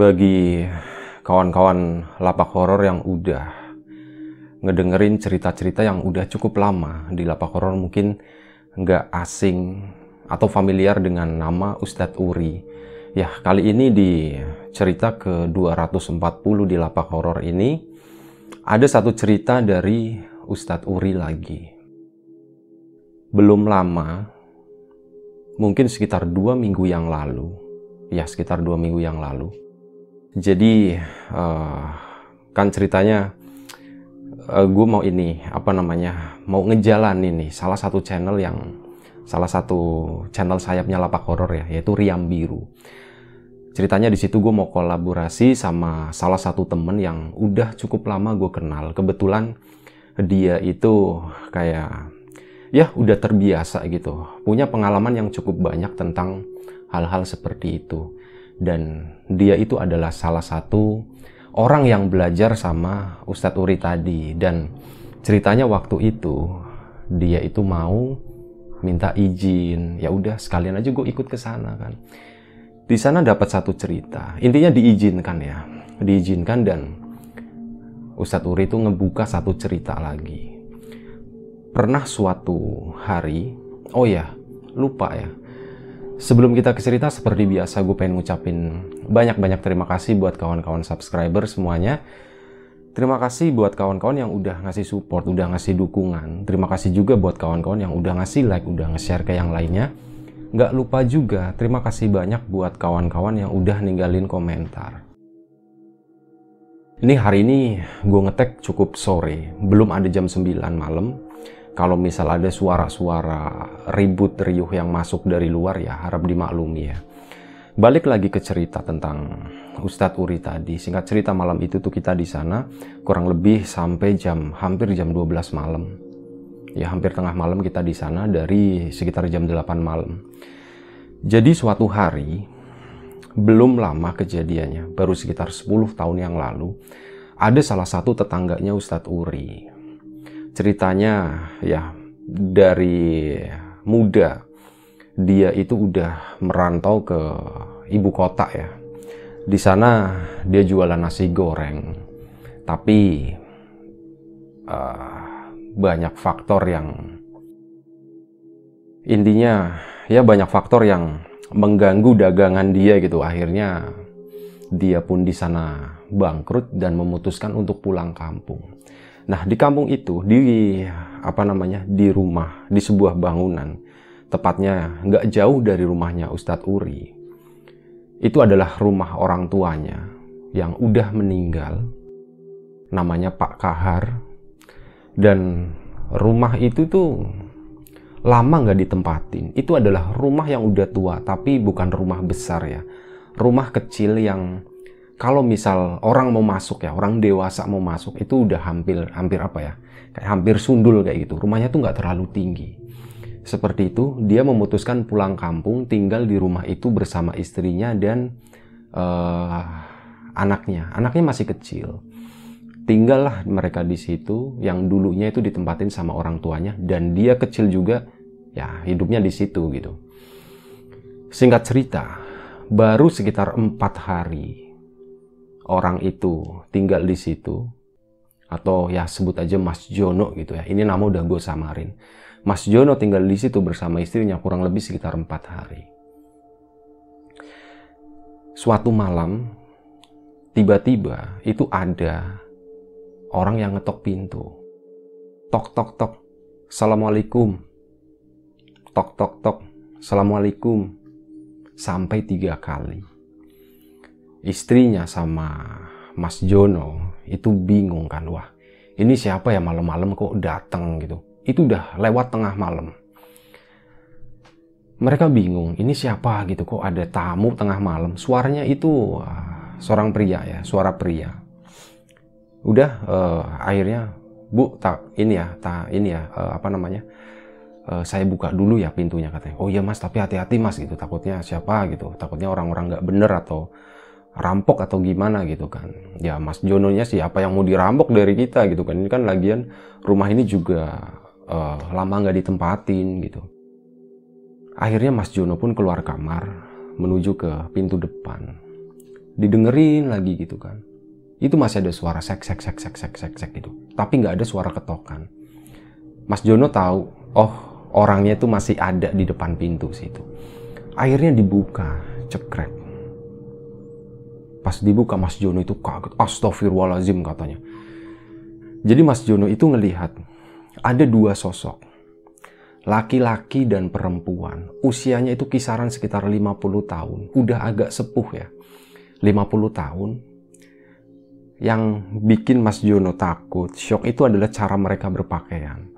bagi kawan-kawan lapak horor yang udah ngedengerin cerita-cerita yang udah cukup lama di lapak horor mungkin nggak asing atau familiar dengan nama Ustadz Uri. Ya, kali ini di cerita ke 240 di lapak horor ini ada satu cerita dari Ustadz Uri lagi. Belum lama, mungkin sekitar dua minggu yang lalu, ya sekitar dua minggu yang lalu, jadi uh, kan ceritanya uh, gue mau ini apa namanya mau ngejalan ini salah satu channel yang salah satu channel sayapnya lapak horor ya yaitu Riam Biru. Ceritanya di situ gue mau kolaborasi sama salah satu temen yang udah cukup lama gue kenal. Kebetulan dia itu kayak ya udah terbiasa gitu, punya pengalaman yang cukup banyak tentang hal-hal seperti itu dan dia itu adalah salah satu orang yang belajar sama Ustadz Uri tadi. Dan ceritanya waktu itu dia itu mau minta izin. Ya udah sekalian aja gue ikut ke sana kan. Di sana dapat satu cerita. Intinya diizinkan ya. Diizinkan dan Ustadz Uri itu ngebuka satu cerita lagi. Pernah suatu hari oh ya lupa ya Sebelum kita ke cerita, seperti biasa gue pengen ngucapin banyak-banyak terima kasih buat kawan-kawan subscriber semuanya. Terima kasih buat kawan-kawan yang udah ngasih support, udah ngasih dukungan. Terima kasih juga buat kawan-kawan yang udah ngasih like, udah nge-share ke yang lainnya. Nggak lupa juga, terima kasih banyak buat kawan-kawan yang udah ninggalin komentar. Ini hari ini gue ngetek cukup sore, belum ada jam 9 malam kalau misal ada suara-suara ribut riuh yang masuk dari luar ya harap dimaklumi ya. Balik lagi ke cerita tentang Ustadz Uri tadi. Singkat cerita malam itu tuh kita di sana kurang lebih sampai jam hampir jam 12 malam. Ya hampir tengah malam kita di sana dari sekitar jam 8 malam. Jadi suatu hari belum lama kejadiannya, baru sekitar 10 tahun yang lalu, ada salah satu tetangganya Ustadz Uri ceritanya ya dari muda dia itu udah merantau ke ibu kota ya. Di sana dia jualan nasi goreng. Tapi uh, banyak faktor yang intinya ya banyak faktor yang mengganggu dagangan dia gitu. Akhirnya dia pun di sana bangkrut dan memutuskan untuk pulang kampung. Nah, di kampung itu, di apa namanya, di rumah, di sebuah bangunan, tepatnya nggak jauh dari rumahnya Ustadz Uri, itu adalah rumah orang tuanya yang udah meninggal, namanya Pak Kahar, dan rumah itu tuh lama nggak ditempatin. Itu adalah rumah yang udah tua, tapi bukan rumah besar ya, rumah kecil yang kalau misal orang mau masuk ya, orang dewasa mau masuk itu udah hampir hampir apa ya? Kayak hampir sundul kayak gitu. Rumahnya tuh nggak terlalu tinggi. Seperti itu, dia memutuskan pulang kampung, tinggal di rumah itu bersama istrinya dan uh, anaknya. Anaknya masih kecil. Tinggallah mereka di situ, yang dulunya itu ditempatin sama orang tuanya, dan dia kecil juga, ya hidupnya di situ gitu. Singkat cerita, baru sekitar empat hari orang itu tinggal di situ atau ya sebut aja Mas Jono gitu ya. Ini nama udah gue samarin. Mas Jono tinggal di situ bersama istrinya kurang lebih sekitar empat hari. Suatu malam, tiba-tiba itu ada orang yang ngetok pintu. Tok tok tok, assalamualaikum. Tok tok tok, assalamualaikum. Sampai tiga kali istrinya sama Mas Jono itu bingung kan wah ini siapa ya malam-malam kok datang gitu Itu udah lewat tengah malam. Mereka bingung, ini siapa gitu kok ada tamu tengah malam. Suaranya itu uh, seorang pria ya, suara pria. Udah uh, akhirnya Bu, tak ini ya, tak ini ya, uh, apa namanya? Uh, saya buka dulu ya pintunya katanya. Oh iya Mas, tapi hati-hati Mas gitu. Takutnya siapa gitu. Takutnya orang-orang nggak bener atau rampok atau gimana gitu kan. Ya Mas Jononya siapa yang mau dirampok dari kita gitu kan. Ini kan lagian rumah ini juga uh, lama nggak ditempatin gitu. Akhirnya Mas Jono pun keluar kamar menuju ke pintu depan. Didengerin lagi gitu kan. Itu masih ada suara sek sek sek sek sek sek sek gitu. Tapi nggak ada suara ketokan. Mas Jono tahu, oh orangnya itu masih ada di depan pintu situ. Akhirnya dibuka, cekrek Pas dibuka Mas Jono itu kaget. Astagfirullahaladzim katanya. Jadi Mas Jono itu ngelihat ada dua sosok. Laki-laki dan perempuan. Usianya itu kisaran sekitar 50 tahun. Udah agak sepuh ya. 50 tahun. Yang bikin Mas Jono takut, shock itu adalah cara mereka berpakaian.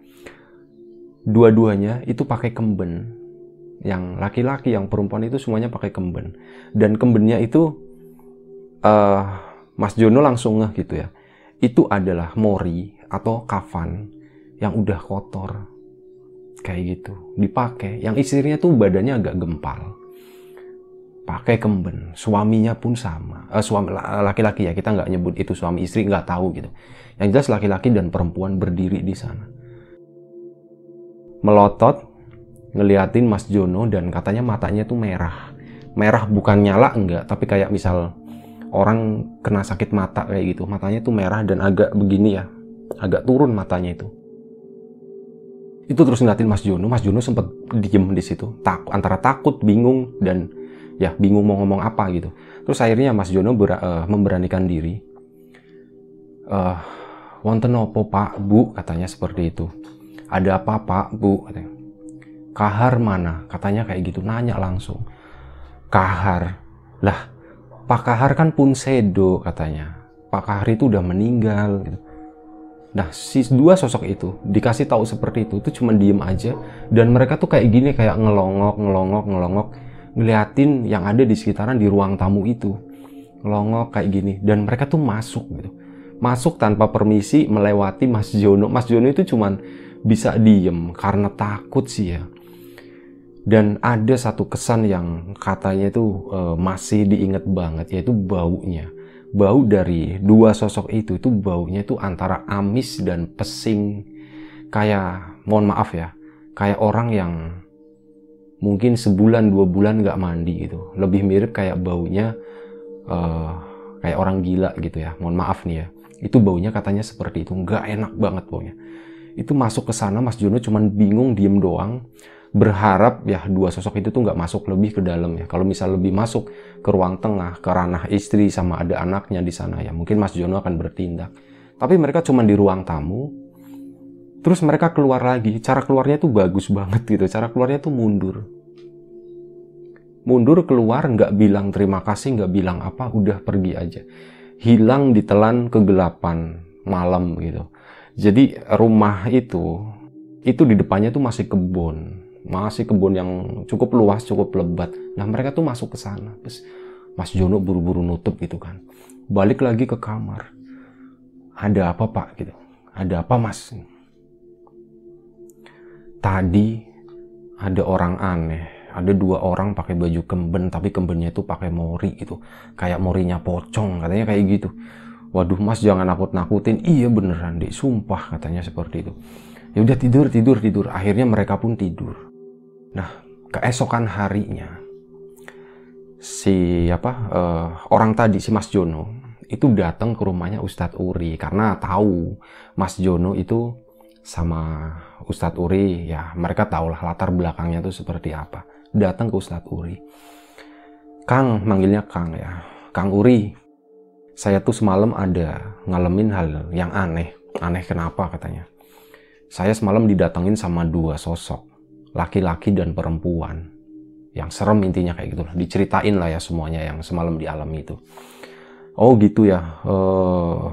Dua-duanya itu pakai kemben. Yang laki-laki, yang perempuan itu semuanya pakai kemben. Dan kembennya itu uh, Mas Jono langsung ngeh gitu ya. Itu adalah mori atau kafan yang udah kotor. Kayak gitu. Dipakai. Yang istrinya tuh badannya agak gempal. Pakai kemben. Suaminya pun sama. Uh, suami laki-laki ya. Kita nggak nyebut itu suami istri. nggak tahu gitu. Yang jelas laki-laki dan perempuan berdiri di sana. Melotot. Ngeliatin Mas Jono dan katanya matanya tuh merah. Merah bukan nyala enggak. Tapi kayak misal orang kena sakit mata kayak gitu. Matanya tuh merah dan agak begini ya. Agak turun matanya itu. Itu terus ngeliatin Mas Jono. Mas Jono sempat diem di situ. Tak antara takut bingung dan ya bingung mau ngomong apa gitu. Terus akhirnya Mas Jono ber, uh, memberanikan diri. Uh, wonten opo pak? Bu katanya seperti itu. Ada apa pak? Bu katanya. Kahar mana? Katanya kayak gitu. Nanya langsung. Kahar. Lah Pak Kahar kan pun sedo katanya. Pak Kahar itu udah meninggal. Gitu. Nah, si dua sosok itu dikasih tahu seperti itu, itu cuma diem aja. Dan mereka tuh kayak gini, kayak ngelongok, ngelongok, ngelongok. Ngeliatin yang ada di sekitaran di ruang tamu itu. Ngelongok kayak gini. Dan mereka tuh masuk gitu. Masuk tanpa permisi melewati Mas Jono. Mas Jono itu cuma bisa diem karena takut sih ya dan ada satu kesan yang katanya itu uh, masih diingat banget yaitu baunya. Bau dari dua sosok itu itu baunya itu antara amis dan pesing. Kayak mohon maaf ya kayak orang yang mungkin sebulan dua bulan nggak mandi gitu. Lebih mirip kayak baunya uh, kayak orang gila gitu ya. Mohon maaf nih ya. Itu baunya katanya seperti itu. Nggak enak banget baunya. Itu masuk ke sana Mas Juno cuman bingung diem doang berharap ya dua sosok itu tuh nggak masuk lebih ke dalam ya. Kalau misal lebih masuk ke ruang tengah, ke ranah istri sama ada anaknya di sana ya, mungkin Mas Jono akan bertindak. Tapi mereka cuma di ruang tamu, terus mereka keluar lagi. Cara keluarnya tuh bagus banget gitu. Cara keluarnya tuh mundur. Mundur keluar nggak bilang terima kasih, nggak bilang apa, udah pergi aja. Hilang ditelan kegelapan malam gitu. Jadi rumah itu itu di depannya tuh masih kebun masih kebun yang cukup luas, cukup lebat. Nah mereka tuh masuk ke sana. Terus Mas Jono buru-buru nutup gitu kan. Balik lagi ke kamar. Ada apa pak gitu? Ada apa mas? Tadi ada orang aneh. Ada dua orang pakai baju kemben, tapi kembennya itu pakai mori gitu. Kayak morinya pocong, katanya kayak gitu. Waduh mas jangan nakut-nakutin. Iya beneran deh, sumpah katanya seperti itu. Ya udah tidur, tidur, tidur. Akhirnya mereka pun tidur Nah, keesokan harinya si apa uh, orang tadi si Mas Jono itu datang ke rumahnya Ustadz Uri karena tahu Mas Jono itu sama Ustadz Uri ya mereka tahulah latar belakangnya itu seperti apa. Datang ke Ustadz Uri. Kang manggilnya Kang ya. Kang Uri saya tuh semalam ada ngalamin hal yang aneh. Aneh kenapa? katanya. Saya semalam didatengin sama dua sosok laki-laki dan perempuan. Yang serem intinya kayak gitu diceritain lah ya semuanya yang semalam di alam itu. Oh gitu ya. Uh,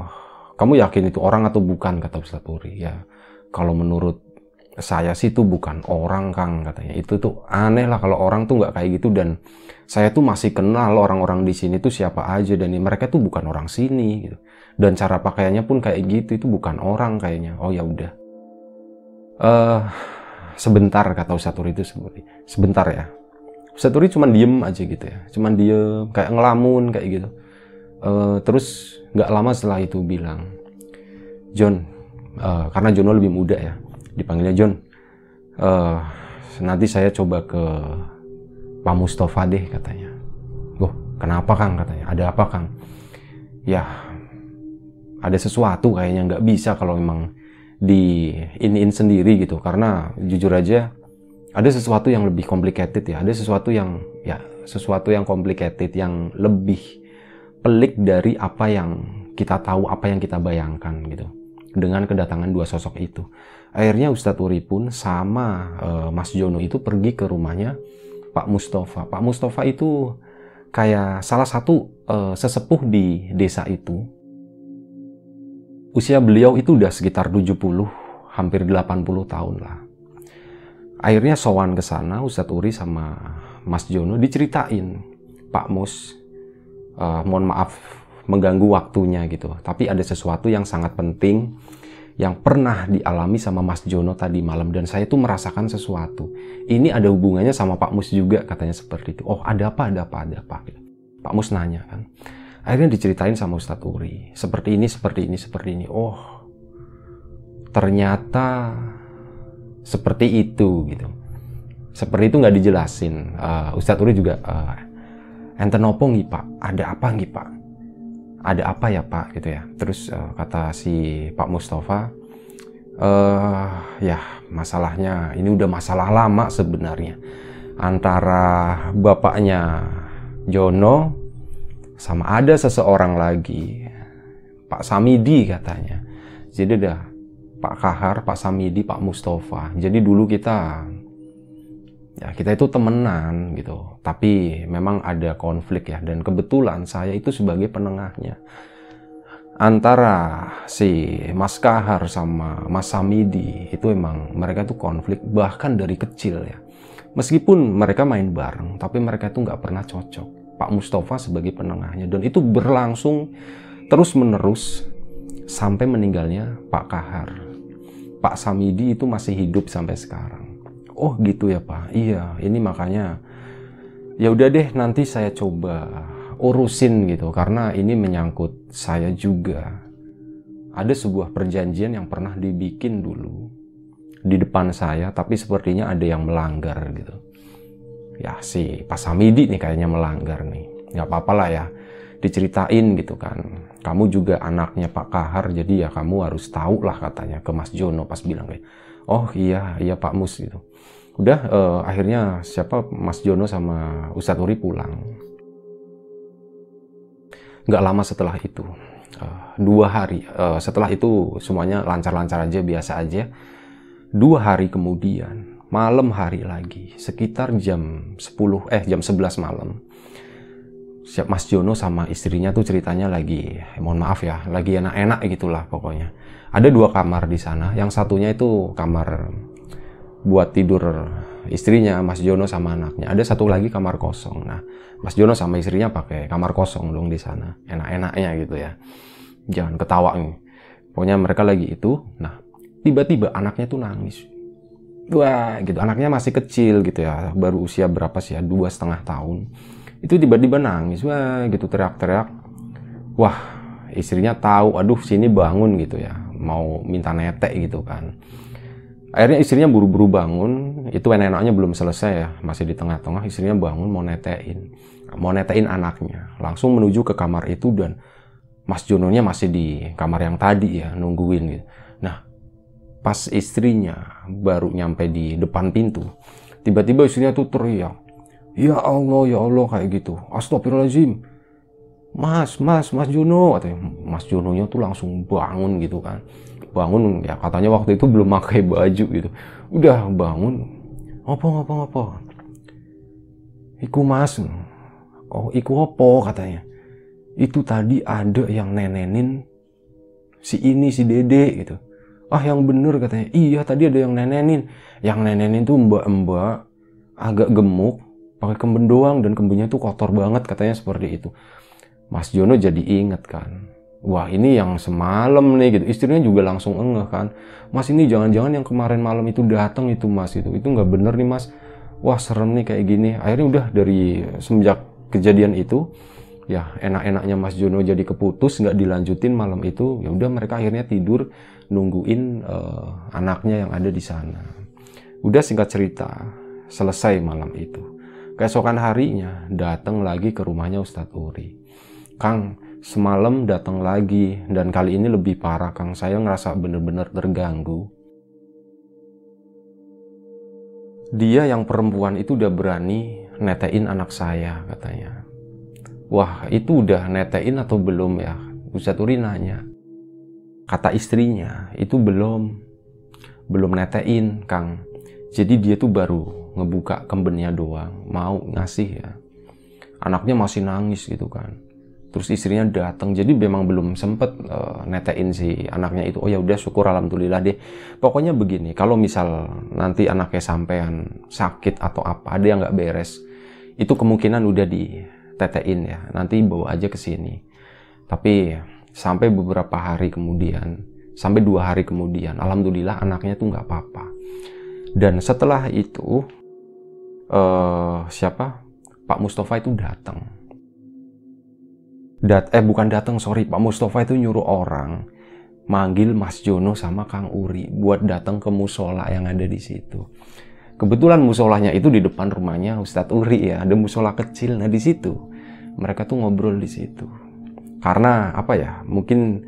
kamu yakin itu orang atau bukan? Kata Ustaz Uri ya kalau menurut saya sih tuh bukan orang Kang katanya. Itu tuh aneh lah kalau orang tuh nggak kayak gitu. Dan saya tuh masih kenal orang-orang di sini tuh siapa aja. Dan mereka tuh bukan orang sini gitu. Dan cara pakaiannya pun kayak gitu. Itu bukan orang kayaknya. Oh ya udah. Eh uh, sebentar kata Ustadz itu seperti sebentar ya. Ustadz cuma diem aja gitu ya. Cuman diem kayak ngelamun kayak gitu. Uh, terus nggak lama setelah itu bilang, John, uh, karena Jono lebih muda ya dipanggilnya John uh, nanti saya coba ke Pak Mustafa deh katanya Loh kenapa Kang katanya ada apa Kang ya ada sesuatu kayaknya nggak bisa kalau memang di in sendiri gitu karena jujur aja ada sesuatu yang lebih complicated ya ada sesuatu yang ya sesuatu yang complicated yang lebih pelik dari apa yang kita tahu apa yang kita bayangkan gitu dengan kedatangan dua sosok itu akhirnya Ustadz Uri pun sama uh, Mas Jono itu pergi ke rumahnya Pak Mustafa. Pak Mustafa itu kayak salah satu uh, sesepuh di desa itu. Usia beliau itu udah sekitar 70, hampir 80 tahun lah. Akhirnya sowan ke sana Ustadz Uri sama Mas Jono diceritain, Pak Mus, uh, mohon maaf mengganggu waktunya gitu. Tapi ada sesuatu yang sangat penting yang pernah dialami sama Mas Jono tadi malam dan saya tuh merasakan sesuatu. Ini ada hubungannya sama Pak Mus juga katanya seperti itu. Oh ada apa, ada apa, ada apa. Gitu. Pak Mus nanya kan. Akhirnya diceritain sama Ustadz Uri. Seperti ini, seperti ini, seperti ini. Oh ternyata seperti itu gitu. Seperti itu nggak dijelasin. Uh, Ustadz Uri juga uh, enten nggih Pak? Ada apa nggih Pak? ada apa ya Pak gitu ya. Terus uh, kata si Pak Mustafa, uh, ya masalahnya ini udah masalah lama sebenarnya antara bapaknya Jono sama ada seseorang lagi. Pak Samidi katanya. Jadi udah Pak Kahar, Pak Samidi, Pak Mustafa. Jadi dulu kita ya kita itu temenan gitu. Tapi memang ada konflik ya. Dan kebetulan saya itu sebagai penengahnya. Antara si Mas Kahar sama Mas Samidi itu emang mereka tuh konflik bahkan dari kecil ya. Meskipun mereka main bareng tapi mereka itu nggak pernah cocok Pak Mustafa sebagai penengahnya. Dan itu berlangsung terus menerus sampai meninggalnya Pak Kahar. Pak Samidi itu masih hidup sampai sekarang. Oh gitu ya pak. Iya ini makanya ya udah deh nanti saya coba urusin gitu. Karena ini menyangkut saya juga. Ada sebuah perjanjian yang pernah dibikin dulu di depan saya tapi sepertinya ada yang melanggar gitu ya si Pak Samidi nih kayaknya melanggar nih. Nggak apa-apa lah ya diceritain gitu kan. Kamu juga anaknya Pak Kahar jadi ya kamu harus tahu lah katanya ke Mas Jono pas bilang kayak oh iya iya Pak Mus gitu. Udah uh, akhirnya siapa Mas Jono sama Ustadz Uri pulang. Nggak lama setelah itu uh, dua hari uh, setelah itu semuanya lancar-lancar aja biasa aja. Dua hari kemudian malam hari lagi sekitar jam 10 eh jam 11 malam siap Mas Jono sama istrinya tuh ceritanya lagi eh, mohon maaf ya lagi enak-enak gitulah pokoknya ada dua kamar di sana yang satunya itu kamar buat tidur istrinya Mas Jono sama anaknya. Ada satu lagi kamar kosong. Nah, Mas Jono sama istrinya pakai kamar kosong dong di sana. Enak-enaknya gitu ya. Jangan ketawa nih. Pokoknya mereka lagi itu. Nah, tiba-tiba anaknya tuh nangis. Wah, gitu. Anaknya masih kecil gitu ya. Baru usia berapa sih ya? Dua setengah tahun. Itu tiba-tiba nangis. Wah, gitu teriak-teriak. Wah, istrinya tahu. Aduh, sini bangun gitu ya. Mau minta netek gitu kan Akhirnya istrinya buru-buru bangun, itu enaknya belum selesai ya, masih di tengah-tengah istrinya bangun mau netein, mau netein anaknya, langsung menuju ke kamar itu dan Mas Jononya masih di kamar yang tadi ya, nungguin gitu. Pas istrinya baru nyampe di depan pintu, tiba-tiba istrinya tuh teriak, Ya Allah, ya Allah kayak gitu. Astagfirullahaladzim. Mas, mas, mas Jono. Katanya, mas Jononya tuh langsung bangun gitu kan. Bangun ya katanya waktu itu belum pakai baju gitu. Udah bangun. Apa apa apa? Iku mas. Oh iku apa? katanya. Itu tadi ada yang nenenin si ini si dede gitu ah yang bener katanya. Iya tadi ada yang nenenin. Yang nenenin tuh mbak-mbak agak gemuk pakai kemben doang dan kembennya tuh kotor banget katanya seperti itu. Mas Jono jadi inget kan. Wah ini yang semalam nih gitu. Istrinya juga langsung engeh kan. Mas ini jangan-jangan yang kemarin malam itu datang itu mas itu itu nggak bener nih mas. Wah serem nih kayak gini. Akhirnya udah dari semenjak kejadian itu ya enak-enaknya Mas Jono jadi keputus nggak dilanjutin malam itu ya udah mereka akhirnya tidur nungguin uh, anaknya yang ada di sana. Udah singkat cerita selesai malam itu. Keesokan harinya datang lagi ke rumahnya Ustadz Uri. Kang semalam datang lagi dan kali ini lebih parah Kang. Saya ngerasa bener-bener terganggu. Dia yang perempuan itu udah berani netein anak saya katanya wah itu udah netein atau belum ya? Ustadz nanya. Kata istrinya itu belum belum netein Kang. Jadi dia tuh baru ngebuka kembennya doang mau ngasih ya. Anaknya masih nangis gitu kan. Terus istrinya datang jadi memang belum sempet uh, netein si anaknya itu. Oh ya udah syukur alhamdulillah deh. Pokoknya begini kalau misal nanti anaknya sampean sakit atau apa ada yang nggak beres itu kemungkinan udah di tetein ya. Nanti bawa aja ke sini. Tapi sampai beberapa hari kemudian sampai dua hari kemudian alhamdulillah anaknya tuh nggak apa-apa. Dan setelah itu uh, siapa? Pak Mustafa itu datang. Dat eh bukan datang sorry. Pak Mustafa itu nyuruh orang manggil Mas Jono sama Kang Uri buat datang ke musola yang ada di situ Kebetulan musolanya itu di depan rumahnya Ustadz Uri ya, ada musola kecil. Nah di situ mereka tuh ngobrol di situ. Karena apa ya? Mungkin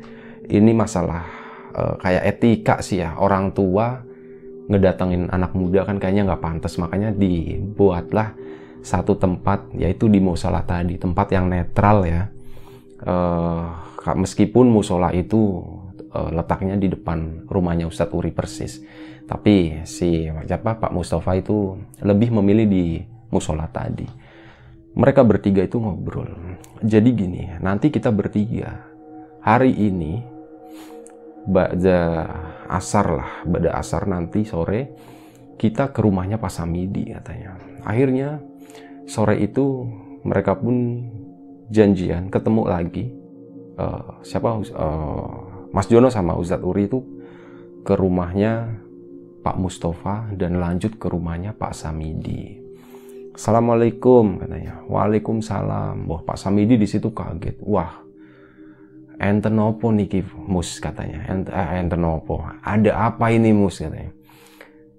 ini masalah uh, kayak etika sih ya. Orang tua ngedatengin anak muda kan kayaknya nggak pantas, makanya dibuatlah satu tempat yaitu di musola tadi, tempat yang netral ya. Uh, meskipun musola itu uh, letaknya di depan rumahnya Ustadz Uri persis tapi si siapa Pak Mustafa itu lebih memilih di musola tadi. Mereka bertiga itu ngobrol. Jadi gini, nanti kita bertiga hari ini baca asar lah, pada asar nanti sore kita ke rumahnya Pak Samidi katanya. Akhirnya sore itu mereka pun janjian ketemu lagi. Uh, siapa uh, Mas Jono sama Ustadz Uri itu ke rumahnya Pak Mustafa dan lanjut ke rumahnya Pak Samidi. Assalamualaikum katanya. Waalaikumsalam. Wah Pak Samidi di situ kaget. Wah, enten opo niki mus katanya. Ent, eh, enten. Ada apa ini mus katanya.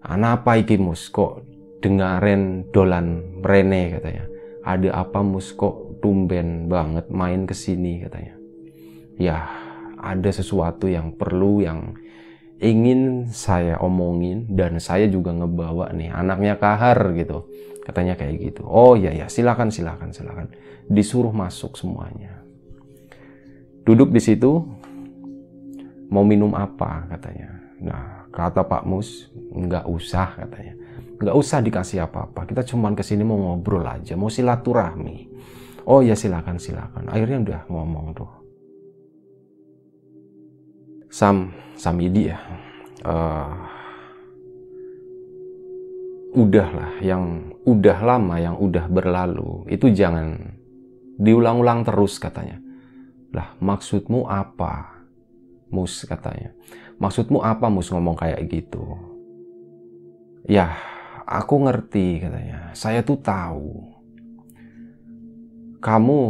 Ana apa iki mus kok dengaren dolan rene katanya. Ada apa mus kok tumben banget main ke sini katanya. Ya, ada sesuatu yang perlu yang ingin saya omongin dan saya juga ngebawa nih anaknya kahar gitu. Katanya kayak gitu. Oh ya ya silakan silakan silakan. Disuruh masuk semuanya. Duduk di situ mau minum apa katanya. Nah kata Pak Mus nggak usah katanya. Nggak usah dikasih apa-apa. Kita cuman ke sini mau ngobrol aja mau silaturahmi. Oh ya silakan silakan. Akhirnya udah ngomong tuh. Sam Samidi ya. Uh, udahlah yang udah lama yang udah berlalu itu jangan diulang-ulang terus katanya. Lah maksudmu apa mus katanya? Maksudmu apa mus ngomong kayak gitu? Ya aku ngerti katanya. Saya tuh tahu. Kamu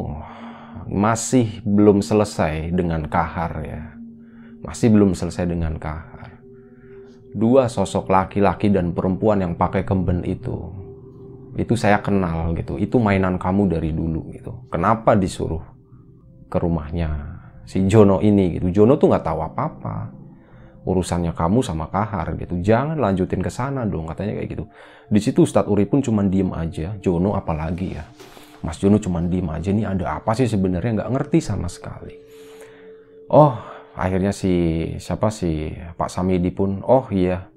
masih belum selesai dengan kahar ya masih belum selesai dengan kahar. Dua sosok laki-laki dan perempuan yang pakai kemben itu, itu saya kenal gitu. Itu mainan kamu dari dulu gitu. Kenapa disuruh ke rumahnya si Jono ini gitu? Jono tuh nggak tahu apa-apa. Urusannya kamu sama Kahar gitu. Jangan lanjutin ke sana dong katanya kayak gitu. Di situ Ustadz Uri pun cuma diem aja. Jono apalagi ya. Mas Jono cuma diem aja nih ada apa sih sebenarnya nggak ngerti sama sekali. Oh akhirnya si siapa si Pak Samidi pun oh iya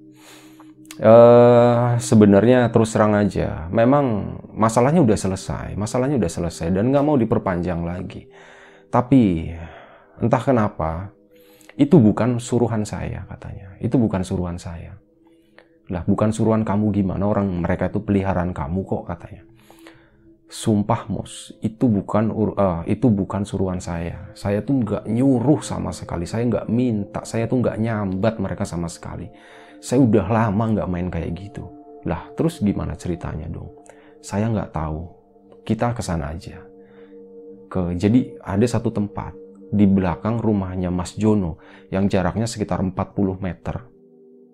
uh, sebenarnya terus terang aja memang masalahnya udah selesai masalahnya udah selesai dan nggak mau diperpanjang lagi tapi entah kenapa Itu bukan suruhan saya katanya. Itu bukan suruhan saya. Lah bukan suruhan kamu gimana orang mereka itu peliharaan kamu kok katanya. Sumpah mos, itu bukan uh, itu bukan suruhan saya. Saya tuh nggak nyuruh sama sekali. Saya nggak minta. Saya tuh nggak nyambat mereka sama sekali. Saya udah lama nggak main kayak gitu. Lah terus gimana ceritanya dong? Saya nggak tahu. Kita ke sana aja. Ke jadi ada satu tempat di belakang rumahnya Mas Jono yang jaraknya sekitar 40 meter.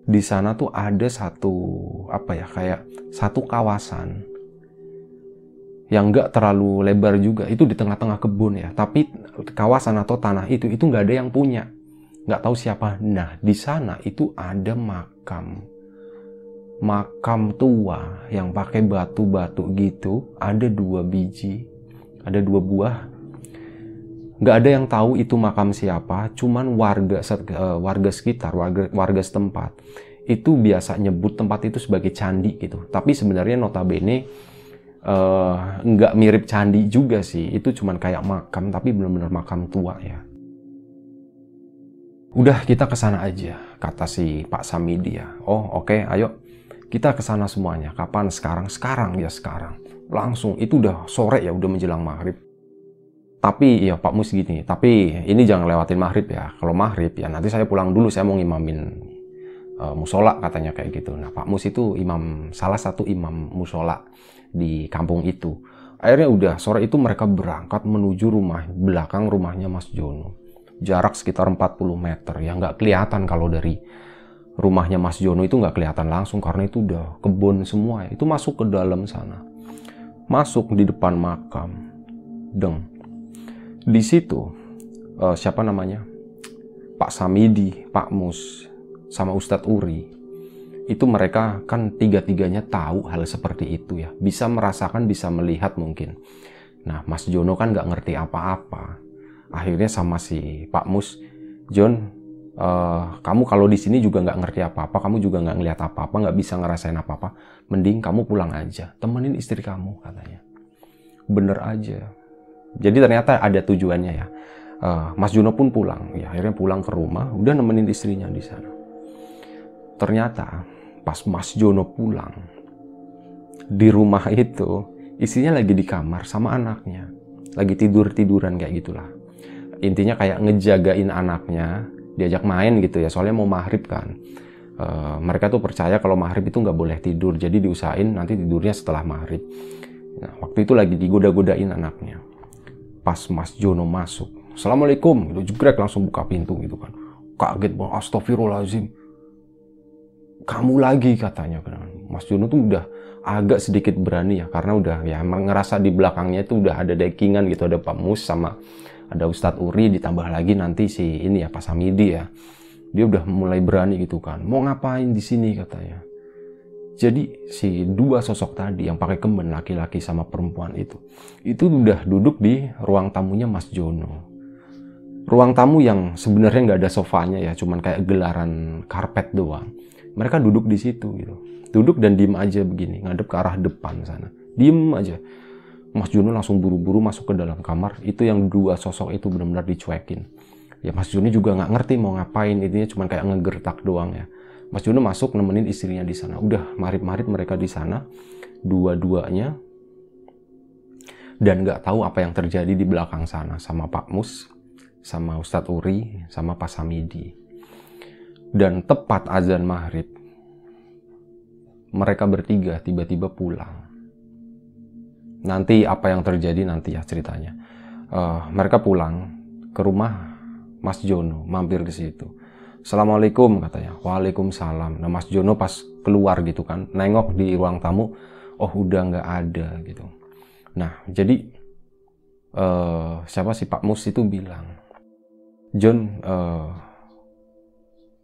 Di sana tuh ada satu apa ya kayak satu kawasan yang nggak terlalu lebar juga itu di tengah-tengah kebun ya. Tapi kawasan atau tanah itu itu nggak ada yang punya. Nggak tahu siapa. Nah di sana itu ada makam. Makam tua yang pakai batu-batu gitu ada dua biji ada dua buah. Nggak ada yang tahu itu makam siapa cuman warga eh, warga sekitar warga warga setempat itu biasa nyebut tempat itu sebagai candi gitu. Tapi sebenarnya notabene uh, mirip candi juga sih. Itu cuman kayak makam tapi benar-benar makam tua ya. Udah kita ke sana aja kata si Pak Samidi ya. Oh oke okay, ayo. Kita ke sana semuanya. Kapan? Sekarang. Sekarang ya sekarang. Langsung. Itu udah sore ya udah menjelang maghrib. Tapi ya Pak Mus gini. Tapi ini jangan lewatin maghrib ya. Kalau maghrib ya nanti saya pulang dulu. Saya mau ngimamin uh, musola katanya kayak gitu. Nah Pak Mus itu imam salah satu imam musola di kampung itu. Akhirnya udah sore itu mereka berangkat menuju rumah belakang rumahnya Mas Jono. Jarak sekitar 40 meter yang nggak kelihatan kalau dari rumahnya Mas Jono itu nggak kelihatan langsung karena itu udah kebun semua ya. Itu masuk ke dalam sana. Masuk di depan makam. Deng. Di situ uh, siapa namanya? Pak Samidi, Pak Mus, sama Ustadz Uri itu mereka kan tiga-tiganya tahu hal seperti itu ya. Bisa merasakan, bisa melihat mungkin. Nah, Mas Jono kan nggak ngerti apa-apa. Akhirnya sama si Pak Mus, John, uh, kamu kalau di sini juga nggak ngerti apa-apa, kamu juga nggak ngelihat apa-apa, nggak bisa ngerasain apa-apa, mending kamu pulang aja, temenin istri kamu katanya. Bener aja. Jadi ternyata ada tujuannya ya. Uh, Mas Jono pun pulang, ya akhirnya pulang ke rumah, udah nemenin istrinya di sana. Ternyata pas Mas Jono pulang di rumah itu isinya lagi di kamar sama anaknya. Lagi tidur tiduran kayak gitulah. Intinya kayak ngejagain anaknya diajak main gitu ya soalnya mau maghrib kan. E, mereka tuh percaya kalau maghrib itu nggak boleh tidur jadi diusahain nanti tidurnya setelah maghrib. Nah, waktu itu lagi digoda-godain anaknya. Pas Mas Jono masuk Assalamualaikum gitu jegrek langsung buka pintu gitu kan. Kaget banget astagfirullahaladzim kamu lagi katanya. Mas Juno tuh udah agak sedikit berani ya karena udah ya emang ngerasa di belakangnya itu udah ada dekingan gitu. Ada Pak Mus sama ada Ustadz Uri ditambah lagi nanti si ini ya Pak Samidi ya. Dia udah mulai berani gitu kan. Mau ngapain di sini katanya. Jadi si dua sosok tadi yang pakai kemben laki-laki sama perempuan itu itu udah duduk di ruang tamunya Mas Jono. Ruang tamu yang sebenarnya nggak ada sofanya ya cuman kayak gelaran karpet doang mereka duduk di situ gitu. Duduk dan diem aja begini ngadep ke arah depan sana. Diem aja. Mas Juno langsung buru-buru masuk ke dalam kamar. Itu yang dua sosok itu benar-benar dicuekin. Ya Mas Juno juga nggak ngerti mau ngapain. Intinya cuma kayak ngegertak doang ya. Mas Juno masuk nemenin istrinya di sana. Udah marip-marip mereka di sana dua-duanya. Dan nggak tahu apa yang terjadi di belakang sana. Sama Pak Mus sama Ustadz Uri sama Pak Samidi dan tepat azan maghrib, mereka bertiga tiba-tiba pulang. Nanti apa yang terjadi nanti ya ceritanya. Uh, mereka pulang ke rumah Mas Jono, mampir ke situ. Assalamualaikum katanya. Waalaikumsalam. Nah Mas Jono pas keluar gitu kan, nengok di ruang tamu, oh udah nggak ada gitu. Nah jadi uh, siapa sih Pak Mus itu bilang, John uh,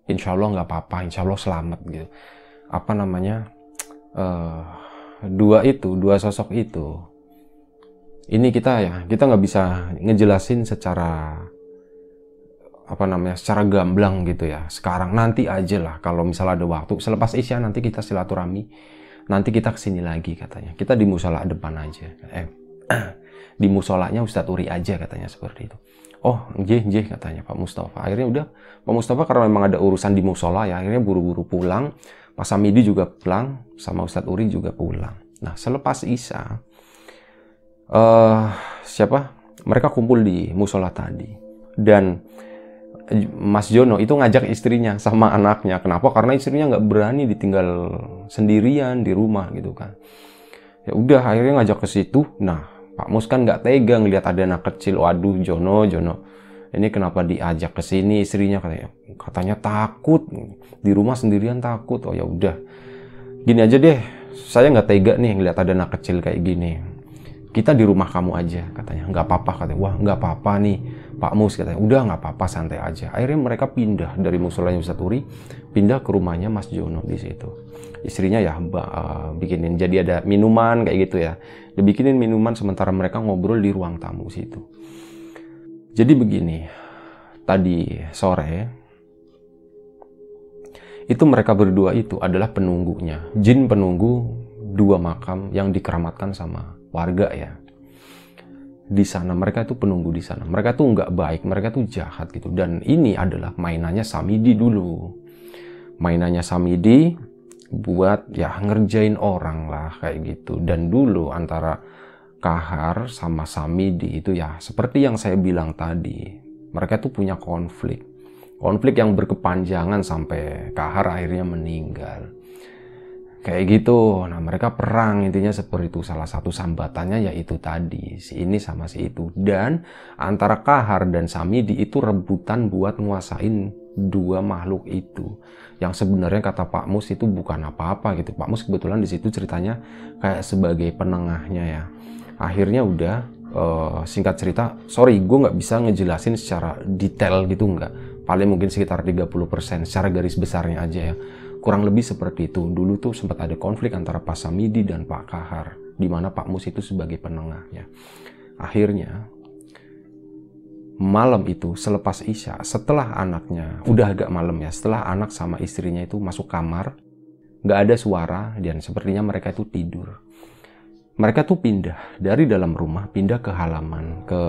insya Allah nggak apa-apa, insya Allah selamat gitu. Apa namanya? Uh, dua itu, dua sosok itu. Ini kita ya, kita nggak bisa ngejelasin secara apa namanya, secara gamblang gitu ya. Sekarang nanti aja lah, kalau misalnya ada waktu. Selepas isya nanti kita silaturahmi, nanti kita ke sini lagi katanya. Kita di musola depan aja. Eh, di musolanya Ustadz Uri aja katanya seperti itu. Oh jeh jeh katanya Pak Mustafa akhirnya udah Pak Mustafa karena memang ada urusan di musola ya akhirnya buru-buru pulang Pak Samidi juga pulang sama Ustadz Uri juga pulang nah selepas Isya uh, siapa mereka kumpul di musola tadi dan Mas Jono itu ngajak istrinya sama anaknya. Kenapa? Karena istrinya nggak berani ditinggal sendirian di rumah gitu kan. Ya udah akhirnya ngajak ke situ. Nah Pak Mus kan nggak tega ngeliat ada anak kecil. Waduh Jono, Jono. Ini kenapa diajak ke sini istrinya katanya? Katanya takut di rumah sendirian takut. Oh ya udah. Gini aja deh. Saya nggak tega nih ngeliat ada anak kecil kayak gini. Kita di rumah kamu aja katanya. Nggak apa-apa katanya. Wah nggak apa-apa nih Pak Mus katanya, udah nggak apa-apa santai aja. Akhirnya mereka pindah dari musolanya Ustadz Uri, pindah ke rumahnya Mas Jono di situ. Istrinya ya uh, bikinin, jadi ada minuman kayak gitu ya. Dibikinin minuman sementara mereka ngobrol di ruang tamu situ. Jadi begini, tadi sore itu mereka berdua itu adalah penunggunya, jin penunggu dua makam yang dikeramatkan sama warga ya. Di sana mereka itu penunggu di sana. Mereka tuh nggak baik mereka tuh jahat gitu. Dan ini adalah mainannya Samidi dulu. Mainannya Samidi buat ya ngerjain orang lah kayak gitu dan dulu antara Kahar sama Samidi itu ya seperti yang saya bilang tadi mereka tuh punya konflik konflik yang berkepanjangan sampai Kahar akhirnya meninggal kayak gitu. Nah mereka perang intinya seperti itu. Salah satu sambatannya yaitu tadi si ini sama si itu. Dan antara Kahar dan Samidi itu rebutan buat nguasain dua makhluk itu. Yang sebenarnya kata Pak Mus itu bukan apa-apa gitu. Pak Mus kebetulan di situ ceritanya kayak sebagai penengahnya ya. Akhirnya udah uh, singkat cerita, sorry gue nggak bisa ngejelasin secara detail gitu nggak. Paling mungkin sekitar 30% secara garis besarnya aja ya Kurang lebih seperti itu. Dulu tuh sempat ada konflik antara Pak Samidi dan Pak Kahar, di mana Pak Mus itu sebagai penengahnya. Akhirnya, malam itu selepas Isya, setelah anaknya, udah agak malam ya, setelah anak sama istrinya itu masuk kamar, nggak ada suara dan sepertinya mereka itu tidur. Mereka tuh pindah dari dalam rumah, pindah ke halaman, ke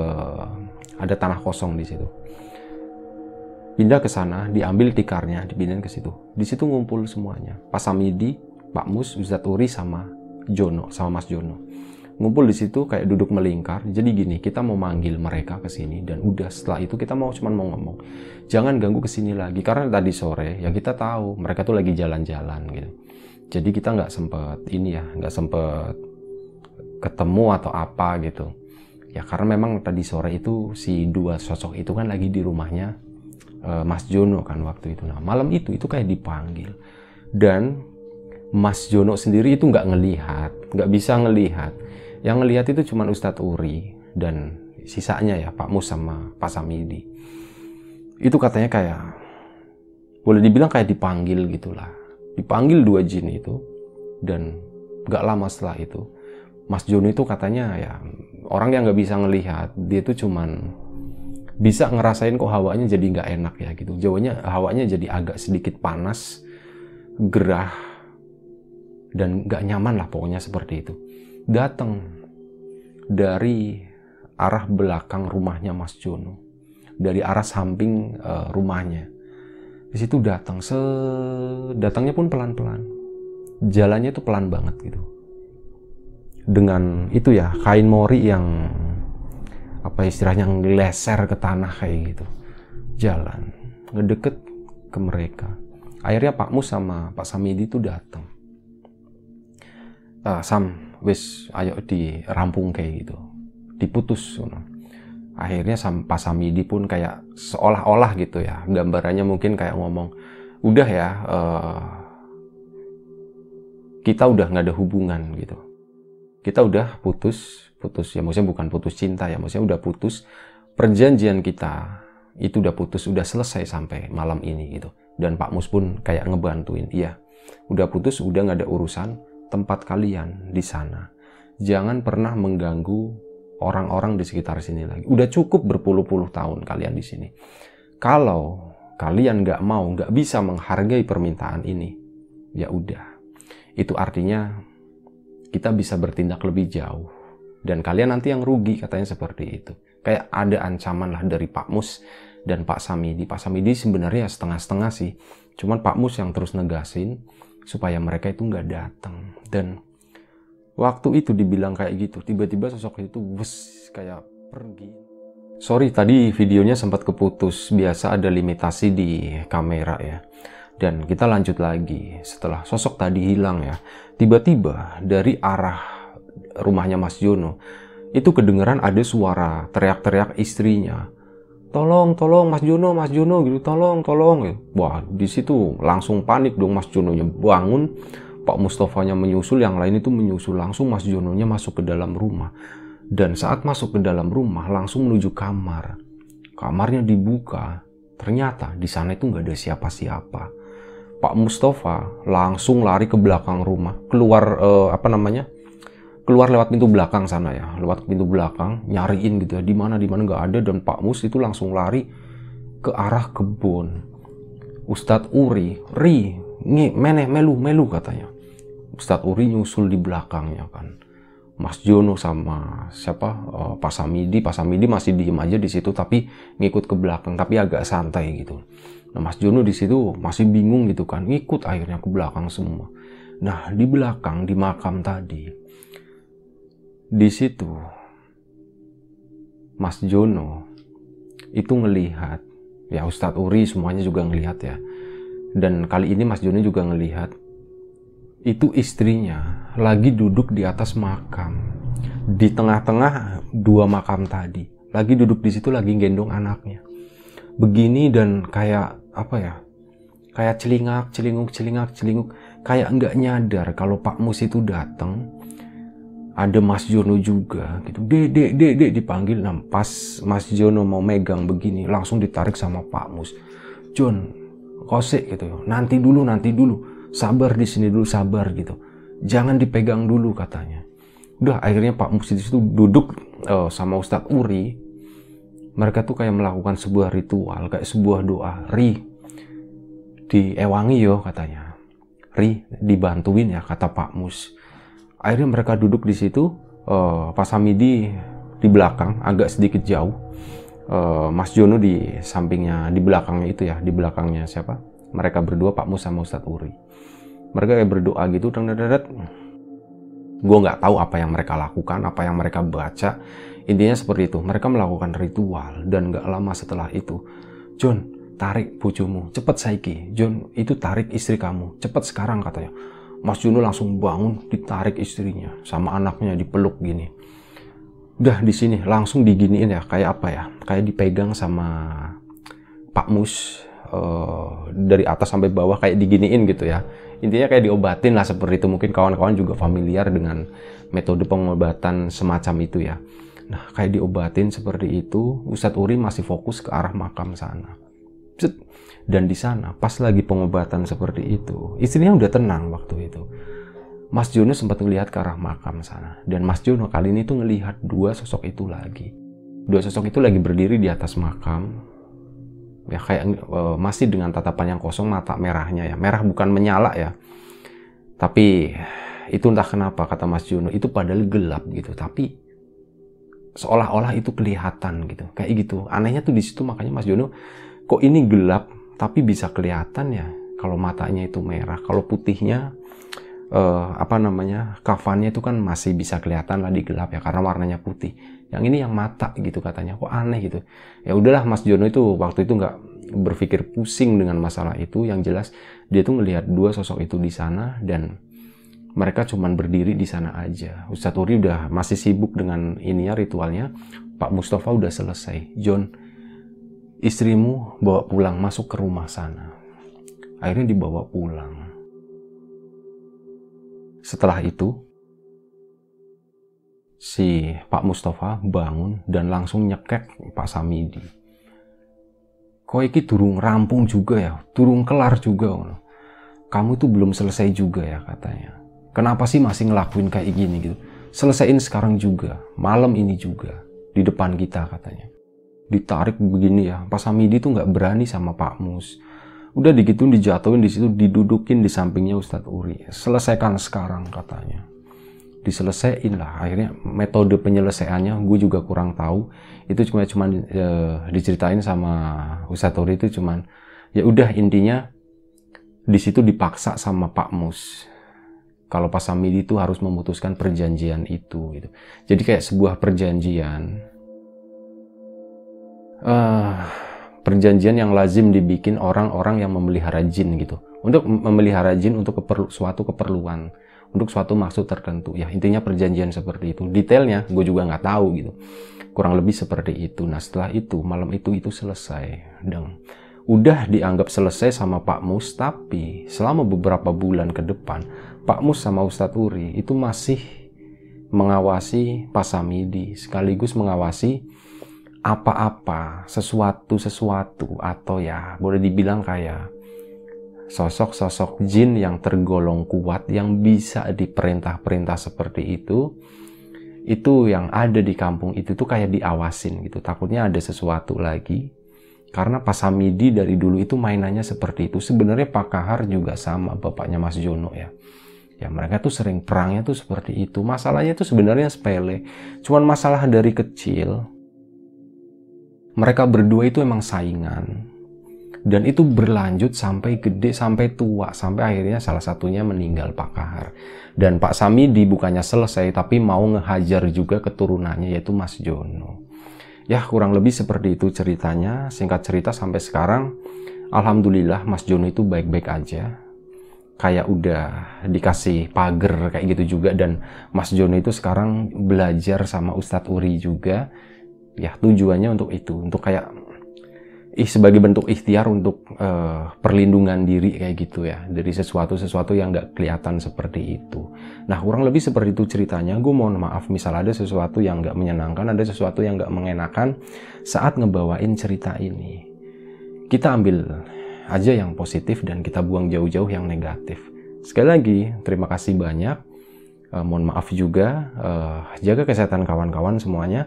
ada tanah kosong di situ pindah ke sana, diambil tikarnya, dipindahin ke situ. Di situ ngumpul semuanya. Pak Samidi, Pak Mus, Ustadz Uri sama Jono, sama Mas Jono. Ngumpul di situ kayak duduk melingkar. Jadi gini, kita mau manggil mereka ke sini dan udah setelah itu kita mau cuman mau ngomong, jangan ganggu ke sini lagi karena tadi sore ya kita tahu mereka tuh lagi jalan-jalan gitu. Jadi kita nggak sempet ini ya, nggak sempet ketemu atau apa gitu. Ya karena memang tadi sore itu si dua sosok itu kan lagi di rumahnya uh, Mas Jono kan waktu itu. Nah malam itu itu kayak dipanggil dan Mas Jono sendiri itu nggak ngelihat, nggak bisa ngelihat. Yang ngelihat itu cuma Ustadz Uri dan sisanya ya Pak Mus sama Pak Samidi. Itu katanya kayak boleh dibilang kayak dipanggil gitulah. Dipanggil dua jin itu dan nggak lama setelah itu Mas Jono itu katanya ya orang yang nggak bisa ngelihat dia itu cuman bisa ngerasain kok hawanya jadi nggak enak ya gitu. Jawanya hawanya jadi agak sedikit panas, gerah, dan nggak nyaman lah pokoknya seperti itu. Datang dari arah belakang rumahnya Mas Jono, dari arah samping uh, rumahnya. Di situ datang, se datangnya pun pelan-pelan, jalannya itu pelan banget gitu. Dengan itu ya kain mori yang apa istilahnya ngeleser ke tanah kayak gitu jalan ngedeket ke mereka akhirnya Pak Mus sama Pak Samidi itu datang uh, Sam wis ayo dirampung kayak gitu. Diputus akhirnya Pak Samidi pun kayak seolah-olah gitu ya. Gambarannya mungkin kayak ngomong udah ya uh, kita udah nggak ada hubungan gitu. Kita udah putus putus ya maksudnya bukan putus cinta ya maksudnya udah putus perjanjian kita itu udah putus udah selesai sampai malam ini gitu. Dan Pak Mus pun kayak ngebantuin iya udah putus udah nggak ada urusan tempat kalian di sana. Jangan pernah mengganggu orang-orang di sekitar sini lagi. Udah cukup berpuluh-puluh tahun kalian di sini. Kalau kalian nggak mau nggak bisa menghargai permintaan ini ya udah. Itu artinya kita bisa bertindak lebih jauh. Dan kalian nanti yang rugi katanya seperti itu. Kayak ada ancaman lah dari Pak Mus dan Pak Samidi. Pak Samidi sebenarnya setengah-setengah sih. Cuman Pak Mus yang terus negasin supaya mereka itu nggak datang. Dan waktu itu dibilang kayak gitu, tiba-tiba sosok itu wes kayak pergi. Sorry tadi videonya sempat keputus, biasa ada limitasi di kamera ya. Dan kita lanjut lagi setelah sosok tadi hilang ya. Tiba-tiba dari arah rumahnya Mas Jono itu kedengeran ada suara teriak-teriak istrinya tolong tolong Mas Jono Mas Jono gitu. Tolong tolong gitu. wah di situ langsung panik dong Mas Jono nya bangun Pak Mustofanya menyusul yang lain itu menyusul. Langsung Mas Jono nya masuk ke dalam rumah. Dan saat masuk ke dalam rumah langsung menuju kamar. Kamarnya dibuka. Ternyata di sana itu nggak ada siapa-siapa. Pak Mustafa langsung lari ke belakang rumah. Keluar eh, apa namanya keluar lewat pintu belakang sana ya, lewat pintu belakang, nyariin gitu ya, di mana di mana nggak ada dan Pak Mus itu langsung lari ke arah kebun. Ustadz Uri, Ri, nge, meneh, melu, melu katanya. Ustadz Uri nyusul di belakangnya kan. Mas Jono sama siapa uh, Pak Samidi, Pak Samidi masih diem aja di situ tapi ngikut ke belakang tapi agak santai gitu. Nah Mas Jono di situ masih bingung gitu kan, ngikut akhirnya ke belakang semua. Nah di belakang di makam tadi di situ Mas Jono itu ngelihat ya Ustadz Uri semuanya juga ngelihat ya. Dan kali ini Mas Jono juga ngelihat itu istrinya lagi duduk di atas makam. Di tengah-tengah dua makam tadi lagi duduk di situ lagi gendong anaknya. Begini dan kayak apa ya kayak celingak celinguk celingak celinguk. Kayak nggak nyadar kalau Pak Mus itu datang ada Mas Jono juga gitu. Dek dek dipanggil. Nah pas Mas Jono mau megang begini langsung ditarik sama Pak Mus. John kosek gitu. Nanti dulu nanti dulu. Sabar di sini dulu sabar gitu. Jangan dipegang dulu katanya. Udah akhirnya Pak Mus itu duduk uh, sama Ustadz Uri. Mereka tuh kayak melakukan sebuah ritual kayak sebuah doa. Ri diewangi yo katanya. Ri dibantuin ya kata Pak Mus akhirnya mereka duduk di situ uh, Pak Samidi di belakang agak sedikit jauh. Uh, Mas Jono di sampingnya di belakangnya itu ya di belakangnya siapa? Mereka berdua Pak Mus sama Ustadz Uri. Mereka kayak berdoa gitu dan gue nggak tahu apa yang mereka lakukan apa yang mereka baca. Intinya seperti itu mereka melakukan ritual dan nggak lama setelah itu John tarik bujumu cepet Saiki. John itu tarik istri kamu cepet sekarang katanya Mas Juno langsung bangun, ditarik istrinya sama anaknya dipeluk gini. Udah di sini langsung diginiin ya, kayak apa ya? Kayak dipegang sama Pak Mus uh, dari atas sampai bawah kayak diginiin gitu ya. Intinya kayak diobatin lah seperti itu. Mungkin kawan-kawan juga familiar dengan metode pengobatan semacam itu ya. Nah, kayak diobatin seperti itu, Ustadz Uri masih fokus ke arah makam sana. Dan di sana, pas lagi pengobatan seperti itu, istrinya udah tenang waktu itu. Mas Jono sempat melihat ke arah makam sana. Dan Mas Jono kali ini tuh ngelihat dua sosok itu lagi. Dua sosok itu lagi berdiri di atas makam. Ya kayak e, masih dengan tatapan yang kosong, mata merahnya ya. Merah bukan menyala ya. Tapi itu entah kenapa kata Mas Jono, itu padahal gelap gitu. Tapi seolah-olah itu kelihatan gitu. Kayak gitu. Anehnya tuh di situ makanya Mas Jono kok ini gelap tapi bisa kelihatan ya? Kalau matanya itu merah kalau putihnya uh, apa namanya kafannya itu kan masih bisa kelihatan lah di gelap ya karena warnanya putih. Yang ini yang mata gitu katanya kok aneh gitu. Ya udahlah Mas Jono itu waktu itu nggak berpikir pusing dengan masalah itu. Yang jelas dia tuh melihat dua sosok itu di sana dan mereka cuman berdiri di sana aja. Ustadz Uri udah masih sibuk dengan ininya ritualnya. Pak Mustafa udah selesai. John istrimu bawa pulang masuk ke rumah sana. Akhirnya dibawa pulang. Setelah itu, si Pak Mustafa bangun dan langsung nyekek Pak Samidi. Kok iki durung rampung juga ya, durung kelar juga. Kamu tuh belum selesai juga ya katanya. Kenapa sih masih ngelakuin kayak gini gitu? Selesaiin sekarang juga, malam ini juga, di depan kita katanya ditarik begini ya. Pak Samidi tuh nggak berani sama Pak Mus. Udah digituin dijatuhin di situ didudukin di sampingnya Ustadz Uri. Selesaikan sekarang katanya. diselesaikan lah akhirnya metode penyelesaiannya gue juga kurang tahu itu cuma cuma e, diceritain sama Ustadz Tori itu cuman ya udah intinya di situ dipaksa sama Pak Mus kalau Pak Samidi itu harus memutuskan perjanjian itu gitu jadi kayak sebuah perjanjian uh, perjanjian yang lazim dibikin orang-orang yang memelihara jin gitu. Untuk memelihara jin untuk keperlu, suatu keperluan. Untuk suatu maksud tertentu. Ya intinya perjanjian seperti itu. Detailnya gue juga nggak tahu gitu. Kurang lebih seperti itu. Nah setelah itu malam itu itu selesai. Dan udah dianggap selesai sama Pak Mus tapi selama beberapa bulan ke depan Pak Mus sama Ustadz Uri itu masih mengawasi Pak Samidi sekaligus mengawasi apa-apa sesuatu-sesuatu atau ya boleh dibilang kayak sosok-sosok jin yang tergolong kuat yang bisa diperintah-perintah seperti itu itu yang ada di kampung itu tuh kayak diawasin gitu. Takutnya ada sesuatu lagi. Karena Pak Samidi dari dulu itu mainannya seperti itu. Sebenarnya Pak Kahar juga sama bapaknya Mas Jono ya. Ya mereka tuh sering perangnya tuh seperti itu. Masalahnya tuh sebenarnya sepele. Cuman masalah dari kecil mereka berdua itu emang saingan. Dan itu berlanjut sampai gede sampai tua sampai akhirnya salah satunya meninggal Pak Kahar. Dan Pak Samidi bukannya selesai tapi mau ngehajar juga keturunannya yaitu Mas Jono. Ya kurang lebih seperti itu ceritanya. Singkat cerita sampai sekarang Alhamdulillah Mas Jono itu baik-baik aja. Kayak udah dikasih pagar kayak gitu juga. Dan Mas Jono itu sekarang belajar sama Ustadz Uri juga ya tujuannya untuk itu untuk kayak ih sebagai bentuk ikhtiar untuk uh, perlindungan diri kayak gitu ya dari sesuatu sesuatu yang nggak kelihatan seperti itu. Nah kurang lebih seperti itu ceritanya. Gue mohon maaf misal ada sesuatu yang nggak menyenangkan, ada sesuatu yang nggak mengenakan saat ngebawain cerita ini. Kita ambil aja yang positif dan kita buang jauh-jauh yang negatif. Sekali lagi terima kasih banyak. Uh, mohon maaf juga. Uh, jaga kesehatan kawan-kawan semuanya.